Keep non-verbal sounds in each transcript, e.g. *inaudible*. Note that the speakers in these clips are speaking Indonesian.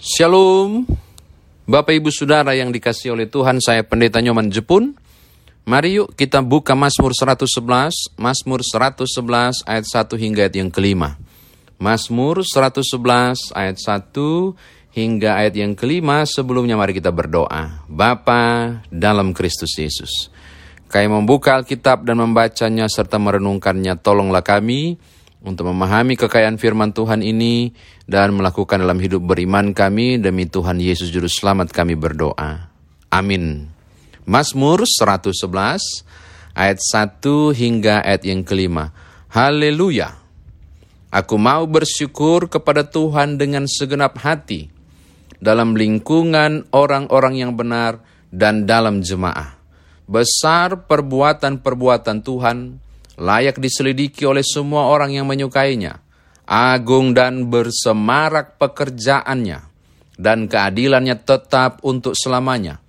Shalom, Bapak Ibu Saudara yang dikasih oleh Tuhan, saya Pendeta Nyoman Jepun. Mari yuk kita buka Mazmur 111, Mazmur 111 ayat 1 hingga ayat yang kelima. Mazmur 111 ayat 1 hingga ayat yang kelima, sebelumnya mari kita berdoa. Bapa dalam Kristus Yesus. Kami membuka Alkitab dan membacanya serta merenungkannya, tolonglah kami untuk memahami kekayaan firman Tuhan ini dan melakukan dalam hidup beriman kami demi Tuhan Yesus Juru Selamat kami berdoa. Amin. Mazmur 111 ayat 1 hingga ayat yang kelima. Haleluya. Aku mau bersyukur kepada Tuhan dengan segenap hati dalam lingkungan orang-orang yang benar dan dalam jemaah. Besar perbuatan-perbuatan Tuhan, layak diselidiki oleh semua orang yang menyukainya. Agung dan bersemarak pekerjaannya, dan keadilannya tetap untuk selamanya.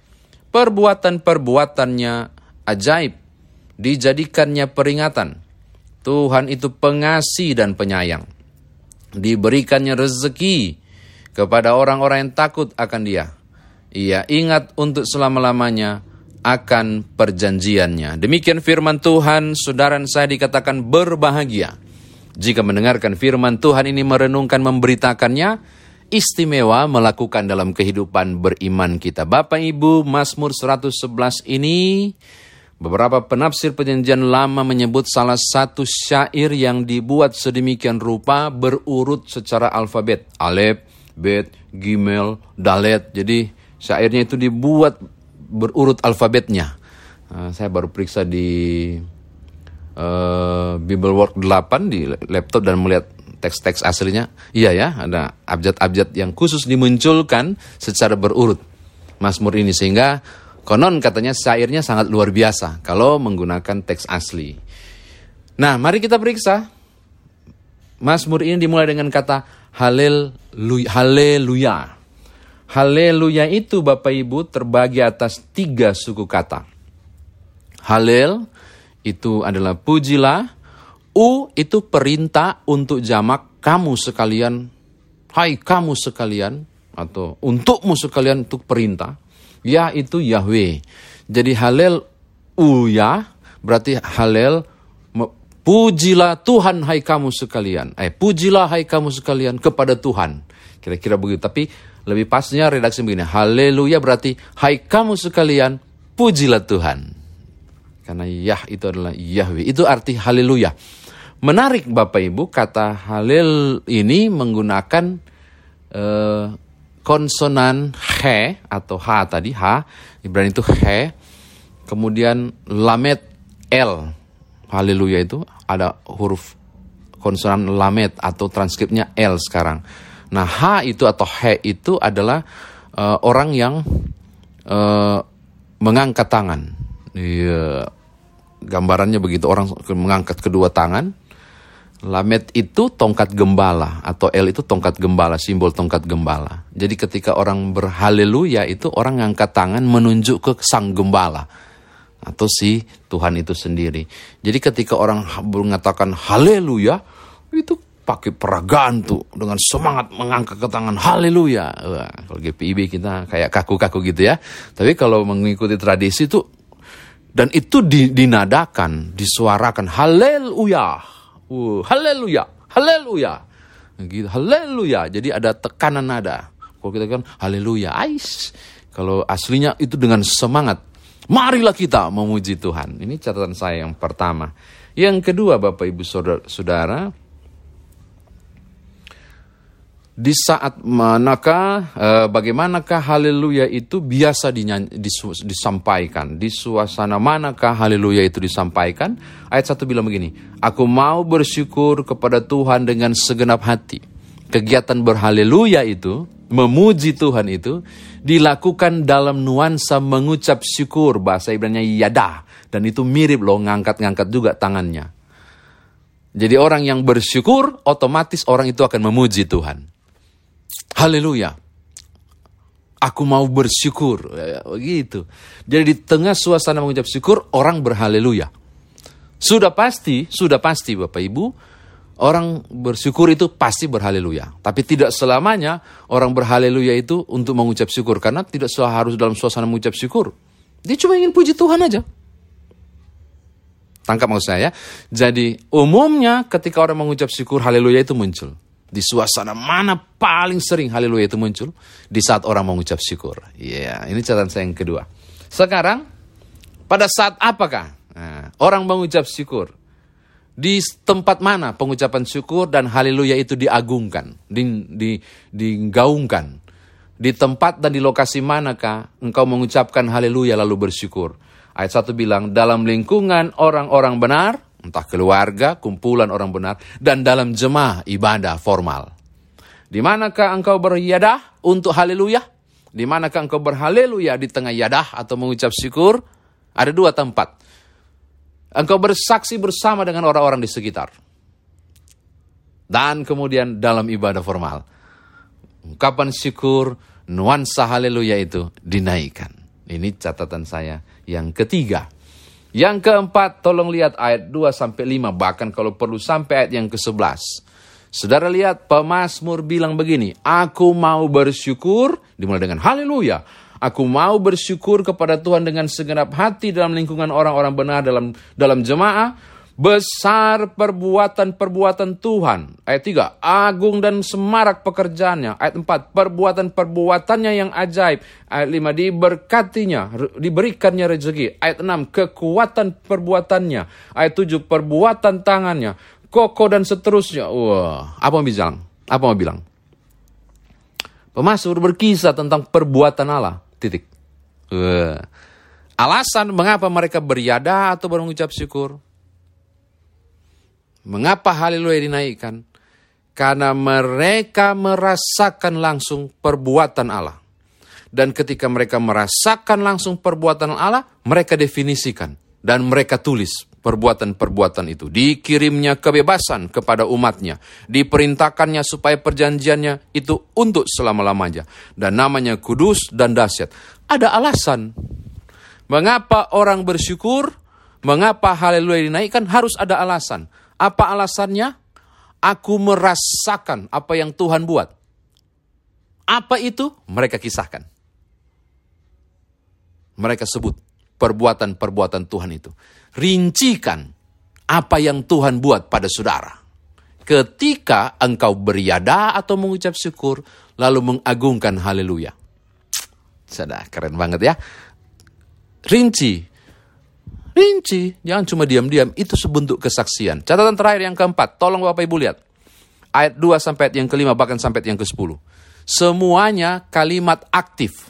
Perbuatan-perbuatannya ajaib, dijadikannya peringatan. Tuhan itu pengasih dan penyayang. Diberikannya rezeki kepada orang-orang yang takut akan dia. Ia ingat untuk selama-lamanya akan perjanjiannya. Demikian firman Tuhan, saudara saya dikatakan berbahagia. Jika mendengarkan firman Tuhan ini merenungkan memberitakannya, istimewa melakukan dalam kehidupan beriman kita. Bapak Ibu, Mazmur 111 ini beberapa penafsir perjanjian lama menyebut salah satu syair yang dibuat sedemikian rupa berurut secara alfabet. Alef, Bet, Gimel, Dalet. Jadi syairnya itu dibuat berurut alfabetnya. Uh, saya baru periksa di uh, Bible Work 8 di laptop dan melihat teks-teks aslinya. Iya ya, ada abjad-abjad yang khusus dimunculkan secara berurut Mazmur ini sehingga konon katanya syairnya sangat luar biasa kalau menggunakan teks asli. Nah, mari kita periksa. Mazmur ini dimulai dengan kata haleluya. haleluya. Haleluya itu Bapak Ibu terbagi atas tiga suku kata. Halel itu adalah pujilah. U itu perintah untuk jamak kamu sekalian. Hai kamu sekalian. Atau untukmu sekalian untuk perintah. Ya itu Yahweh. Jadi halel uya berarti halel pujilah Tuhan hai kamu sekalian. Eh pujilah hai kamu sekalian kepada Tuhan. Kira-kira begitu. Tapi lebih pasnya redaksi begini, haleluya berarti hai kamu sekalian pujilah Tuhan. Karena Yah itu adalah Yahweh. Itu arti haleluya. Menarik Bapak Ibu, kata halil ini menggunakan uh, konsonan he atau h tadi h, Ibrani itu he, kemudian lamet l. Haleluya itu ada huruf konsonan lamet atau transkripnya l sekarang. Nah, H itu atau He itu adalah uh, orang yang uh, mengangkat tangan. Iya, gambarannya begitu orang mengangkat kedua tangan. Lamet itu tongkat gembala atau L itu tongkat gembala, simbol tongkat gembala. Jadi ketika orang berhaleluya itu orang ngangkat tangan menunjuk ke sang gembala atau si Tuhan itu sendiri. Jadi ketika orang mengatakan haleluya itu pakai peragaan tuh dengan semangat mengangkat ke tangan haleluya. kalau GPIB kita kayak kaku-kaku gitu ya. Tapi kalau mengikuti tradisi tuh dan itu dinadakan, disuarakan haleluya. Uh, haleluya, haleluya. Gitu, haleluya. Jadi ada tekanan nada. Kalau kita kan haleluya, ais. Kalau aslinya itu dengan semangat. Marilah kita memuji Tuhan. Ini catatan saya yang pertama. Yang kedua Bapak Ibu Saudara, saudara di saat manakah eh, bagaimanakah haleluya itu biasa dinyanyi, disu, disampaikan? Di suasana manakah haleluya itu disampaikan? Ayat satu bilang begini aku mau bersyukur kepada Tuhan dengan segenap hati. Kegiatan berhaleluya itu memuji Tuhan itu dilakukan dalam nuansa mengucap syukur. Bahasa Ibrani yada dan itu mirip loh ngangkat-ngangkat juga tangannya. Jadi orang yang bersyukur otomatis orang itu akan memuji Tuhan Haleluya. Aku mau bersyukur. Begitu. Jadi di tengah suasana mengucap syukur, orang berhaleluya. Sudah pasti, sudah pasti Bapak Ibu, Orang bersyukur itu pasti berhaleluya. Tapi tidak selamanya orang berhaleluya itu untuk mengucap syukur. Karena tidak harus dalam suasana mengucap syukur. Dia cuma ingin puji Tuhan aja. Tangkap maksud saya. Jadi umumnya ketika orang mengucap syukur haleluya itu muncul. Di suasana mana paling sering haleluya itu muncul? Di saat orang mengucap syukur. Iya, yeah, ini catatan saya yang kedua. Sekarang, pada saat apakah nah, orang mengucap syukur? Di tempat mana pengucapan syukur dan haleluya itu diagungkan, di, di, digaungkan? Di tempat dan di lokasi manakah engkau mengucapkan haleluya lalu bersyukur? Ayat 1 bilang, dalam lingkungan orang-orang benar, entah keluarga, kumpulan orang benar, dan dalam jemaah ibadah formal. Di manakah engkau beriadah untuk haleluya? Di manakah engkau berhaleluya di tengah yadah atau mengucap syukur? Ada dua tempat. Engkau bersaksi bersama dengan orang-orang di sekitar. Dan kemudian dalam ibadah formal. Ungkapan syukur, nuansa haleluya itu dinaikkan. Ini catatan saya yang ketiga. Yang keempat, tolong lihat ayat 2 sampai 5 bahkan kalau perlu sampai ayat yang ke-11. Saudara lihat pemazmur bilang begini, aku mau bersyukur dimulai dengan haleluya Aku mau bersyukur kepada Tuhan dengan segenap hati dalam lingkungan orang-orang benar dalam dalam jemaah. Besar perbuatan-perbuatan Tuhan. Ayat 3, agung dan semarak pekerjaannya. Ayat 4, perbuatan-perbuatannya yang ajaib. Ayat 5, diberkatinya, diberikannya rezeki. Ayat 6, kekuatan perbuatannya. Ayat 7, perbuatan tangannya. Kokoh dan seterusnya. Wah, apa mau bilang? Apa mau bilang? Pemasur berkisah tentang perbuatan Allah. Titik. Uh. Alasan mengapa mereka beriada atau berucap syukur? Mengapa haleluya dinaikkan? Karena mereka merasakan langsung perbuatan Allah. Dan ketika mereka merasakan langsung perbuatan Allah, mereka definisikan dan mereka tulis perbuatan-perbuatan itu. Dikirimnya kebebasan kepada umatnya. Diperintahkannya supaya perjanjiannya itu untuk selama-lamanya. Dan namanya kudus dan dahsyat. Ada alasan. Mengapa orang bersyukur? Mengapa haleluya dinaikkan? Harus ada alasan. Apa alasannya? Aku merasakan apa yang Tuhan buat. Apa itu? Mereka kisahkan. Mereka sebut perbuatan-perbuatan Tuhan itu rincikan apa yang Tuhan buat pada saudara. Ketika engkau beriada atau mengucap syukur, lalu mengagungkan haleluya. Sudah keren banget ya. Rinci. Rinci. Jangan cuma diam-diam. Itu sebentuk kesaksian. Catatan terakhir yang keempat. Tolong Bapak Ibu lihat. Ayat 2 sampai yang kelima bahkan sampai yang ke-10. Semuanya kalimat aktif.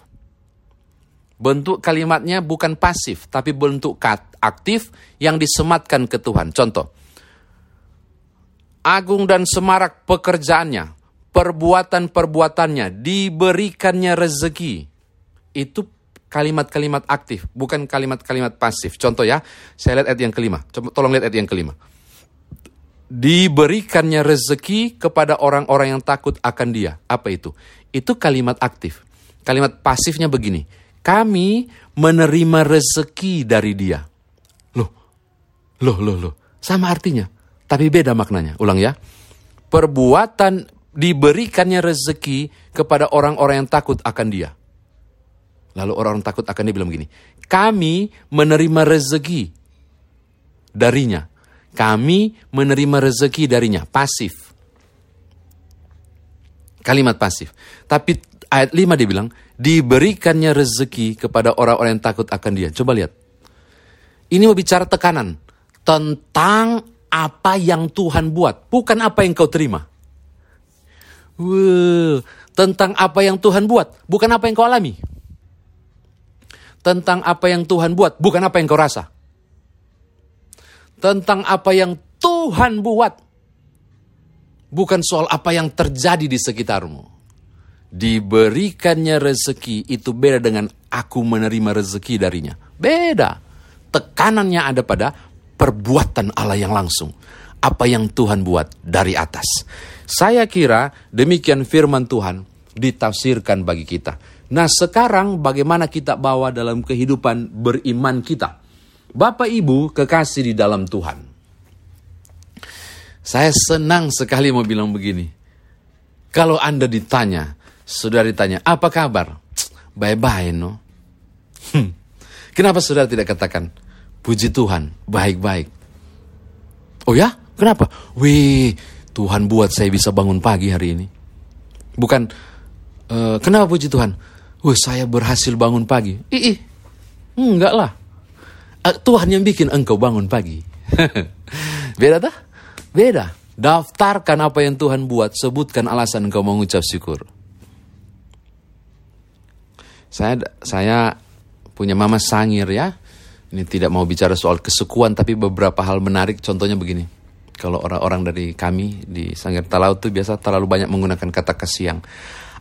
Bentuk kalimatnya bukan pasif, tapi bentuk aktif yang disematkan ke Tuhan. Contoh, agung dan semarak pekerjaannya, perbuatan-perbuatannya, diberikannya rezeki. Itu kalimat-kalimat aktif, bukan kalimat-kalimat pasif. Contoh ya, saya lihat ayat yang kelima. Coba tolong lihat ayat yang kelima. Diberikannya rezeki kepada orang-orang yang takut akan dia. Apa itu? Itu kalimat aktif. Kalimat pasifnya begini kami menerima rezeki dari dia. Loh, loh, loh, loh. Sama artinya, tapi beda maknanya. Ulang ya. Perbuatan diberikannya rezeki kepada orang-orang yang takut akan dia. Lalu orang-orang takut akan dia bilang begini, kami menerima rezeki darinya. Kami menerima rezeki darinya, pasif. Kalimat pasif. Tapi ayat 5 dia bilang, diberikannya rezeki kepada orang-orang yang takut akan dia. Coba lihat. Ini mau bicara tekanan tentang apa yang Tuhan buat, bukan apa yang kau terima. Wow, tentang apa yang Tuhan buat, bukan apa yang kau alami. Tentang apa yang Tuhan buat, bukan apa yang kau rasa. Tentang apa yang Tuhan buat, bukan soal apa yang terjadi di sekitarmu diberikannya rezeki itu beda dengan aku menerima rezeki darinya. Beda. Tekanannya ada pada perbuatan Allah yang langsung. Apa yang Tuhan buat dari atas. Saya kira demikian firman Tuhan ditafsirkan bagi kita. Nah sekarang bagaimana kita bawa dalam kehidupan beriman kita. Bapak Ibu kekasih di dalam Tuhan. Saya senang sekali mau bilang begini. Kalau Anda ditanya, saudara ditanya, apa kabar? Bye-bye, no. Hmm. Kenapa saudara tidak katakan, puji Tuhan, baik-baik. Oh ya? Kenapa? Wih, Tuhan buat saya bisa bangun pagi hari ini. Bukan, uh, kenapa puji Tuhan? Wah, saya berhasil bangun pagi. Ih, enggak lah. Uh, Tuhan yang bikin engkau bangun pagi. *laughs* Beda tak? Beda. Daftarkan apa yang Tuhan buat, sebutkan alasan engkau mengucap syukur. Saya saya punya mama sangir ya. Ini tidak mau bicara soal kesukuan tapi beberapa hal menarik contohnya begini. Kalau orang-orang dari kami di Sangir Talau itu biasa terlalu banyak menggunakan kata kasiang.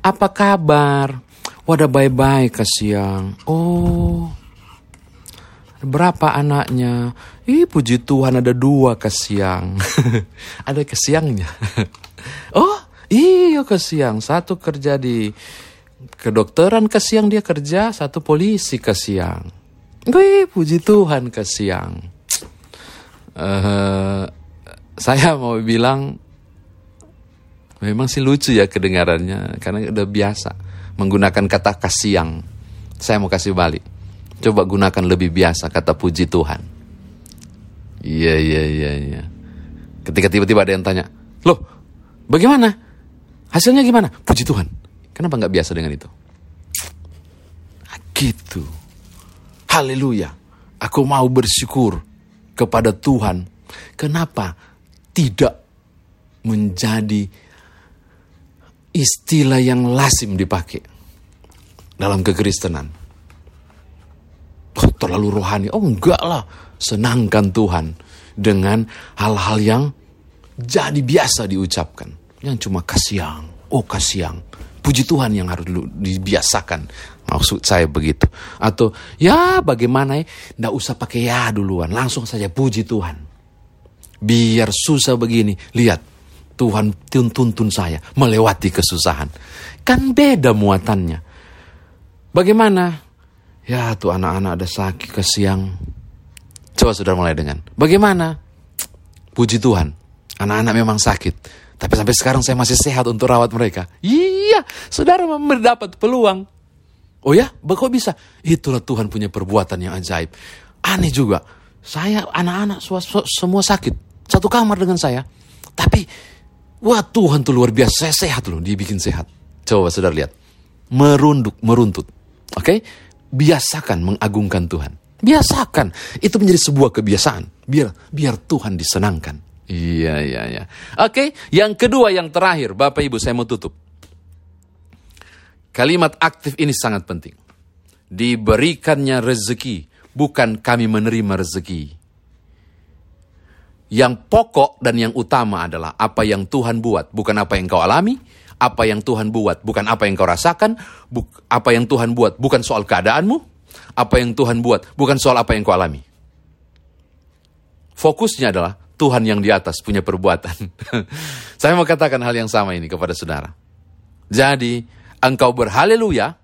Apa kabar? Wadah bye-bye kasiang. Oh, Berapa anaknya? Ih puji Tuhan ada dua kesiang. *laughs* ada kesiangnya. *laughs* oh iya kesiang. Satu kerja di kedokteran kesiang dia kerja. Satu polisi kesiang. Wih puji Tuhan kesiang. Uh, saya mau bilang memang sih lucu ya kedengarannya karena udah biasa menggunakan kata kasiang. Saya mau kasih balik. Coba gunakan lebih biasa kata puji Tuhan. Iya, iya, iya, iya. Ketika tiba-tiba ada yang tanya, loh, bagaimana? Hasilnya gimana? Puji Tuhan. Kenapa nggak biasa dengan itu? Ah, gitu. Haleluya. Aku mau bersyukur kepada Tuhan. Kenapa tidak menjadi istilah yang lazim dipakai dalam kekristenan? oh, terlalu rohani. Oh enggak lah, senangkan Tuhan dengan hal-hal yang jadi biasa diucapkan. Yang cuma kasiang, oh kasiang. Puji Tuhan yang harus dibiasakan. Maksud saya begitu. Atau ya bagaimana ya, nggak usah pakai ya duluan. Langsung saja puji Tuhan. Biar susah begini, lihat. Tuhan tuntun saya melewati kesusahan. Kan beda muatannya. Bagaimana Ya tuh anak-anak ada sakit ke siang. Coba saudara mulai dengan. Bagaimana? Puji Tuhan. Anak-anak memang sakit. Tapi sampai sekarang saya masih sehat untuk rawat mereka. Iya, saudara mendapat peluang. Oh ya, kok bisa? Itulah Tuhan punya perbuatan yang ajaib. Aneh juga. Saya anak-anak semua sakit. Satu kamar dengan saya. Tapi, wah Tuhan tuh luar biasa. Saya sehat loh, dia bikin sehat. Coba saudara lihat. Merunduk, meruntut. Oke? Okay? biasakan mengagungkan Tuhan. Biasakan. Itu menjadi sebuah kebiasaan. Biar biar Tuhan disenangkan. Iya, iya, iya. Oke, yang kedua, yang terakhir. Bapak Ibu, saya mau tutup. Kalimat aktif ini sangat penting. Diberikannya rezeki, bukan kami menerima rezeki. Yang pokok dan yang utama adalah apa yang Tuhan buat, bukan apa yang kau alami, apa yang Tuhan buat, bukan apa yang kau rasakan, apa yang Tuhan buat, bukan soal keadaanmu, apa yang Tuhan buat, bukan soal apa yang kau alami. Fokusnya adalah Tuhan yang di atas punya perbuatan. *laughs* Saya mau katakan hal yang sama ini kepada saudara. Jadi, engkau berhaleluya,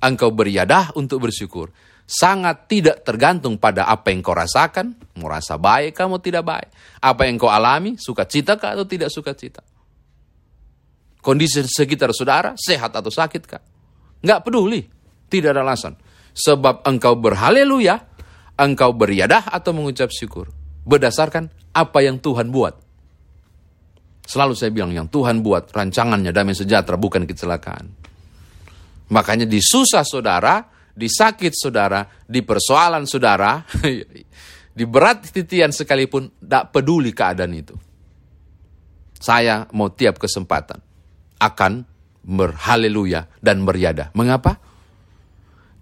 engkau beriadah untuk bersyukur. Sangat tidak tergantung pada apa yang kau rasakan, mau rasa baik kamu tidak baik. Apa yang kau alami, suka cita atau tidak suka cita kondisi sekitar saudara, sehat atau sakit kah? Nggak peduli, tidak ada alasan. Sebab engkau berhaleluya, engkau beriadah atau mengucap syukur. Berdasarkan apa yang Tuhan buat. Selalu saya bilang yang Tuhan buat rancangannya damai sejahtera bukan kecelakaan. Makanya di susah saudara, di sakit saudara, di persoalan saudara, *laughs* di berat titian sekalipun, tidak peduli keadaan itu. Saya mau tiap kesempatan akan berhaleluya dan beriada. Mengapa?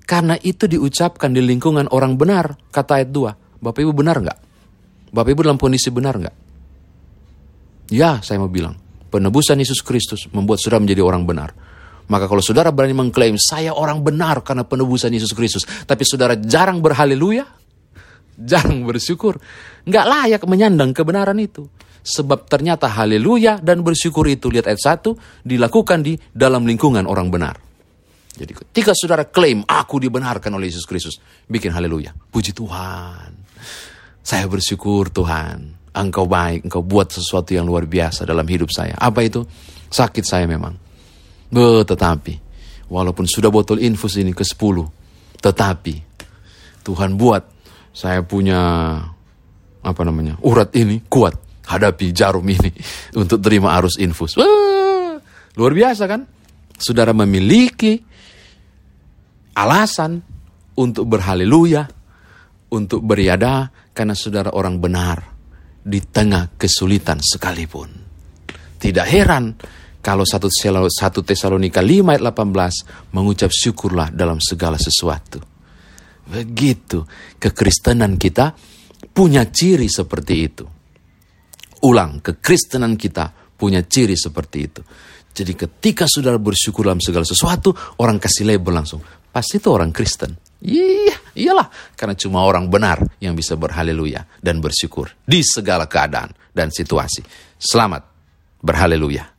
Karena itu diucapkan di lingkungan orang benar, kata ayat 2. Bapak Ibu benar nggak? Bapak Ibu dalam kondisi benar nggak? Ya, saya mau bilang. Penebusan Yesus Kristus membuat saudara menjadi orang benar. Maka kalau saudara berani mengklaim, saya orang benar karena penebusan Yesus Kristus. Tapi saudara jarang berhaleluya, jarang bersyukur. Nggak layak menyandang kebenaran itu. Sebab ternyata haleluya dan bersyukur itu, lihat ayat 1, dilakukan di dalam lingkungan orang benar. Jadi ketika saudara klaim, aku dibenarkan oleh Yesus Kristus, bikin haleluya. Puji Tuhan. Saya bersyukur Tuhan. engkau baik, engkau buat sesuatu yang luar biasa dalam hidup saya. Apa itu? Sakit saya memang. Be, tetapi, walaupun sudah botol infus ini ke 10, tetapi Tuhan buat saya punya apa namanya urat ini kuat hadapi jarum ini *laughs* untuk terima arus infus. Wah, luar biasa kan? Saudara memiliki alasan untuk berhaleluya, untuk beriada karena saudara orang benar di tengah kesulitan sekalipun. Tidak heran kalau satu Tesalonika 5 ayat 18 mengucap syukurlah dalam segala sesuatu. Begitu kekristenan kita punya ciri seperti itu. Ulang, kekristenan kita punya ciri seperti itu. Jadi ketika saudara bersyukur dalam segala sesuatu, orang kasih label langsung. Pasti itu orang Kristen. Iya, iyalah. Karena cuma orang benar yang bisa berhaleluya dan bersyukur di segala keadaan dan situasi. Selamat berhaleluya.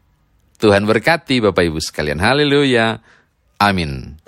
Tuhan berkati Bapak Ibu sekalian. Haleluya. Amin.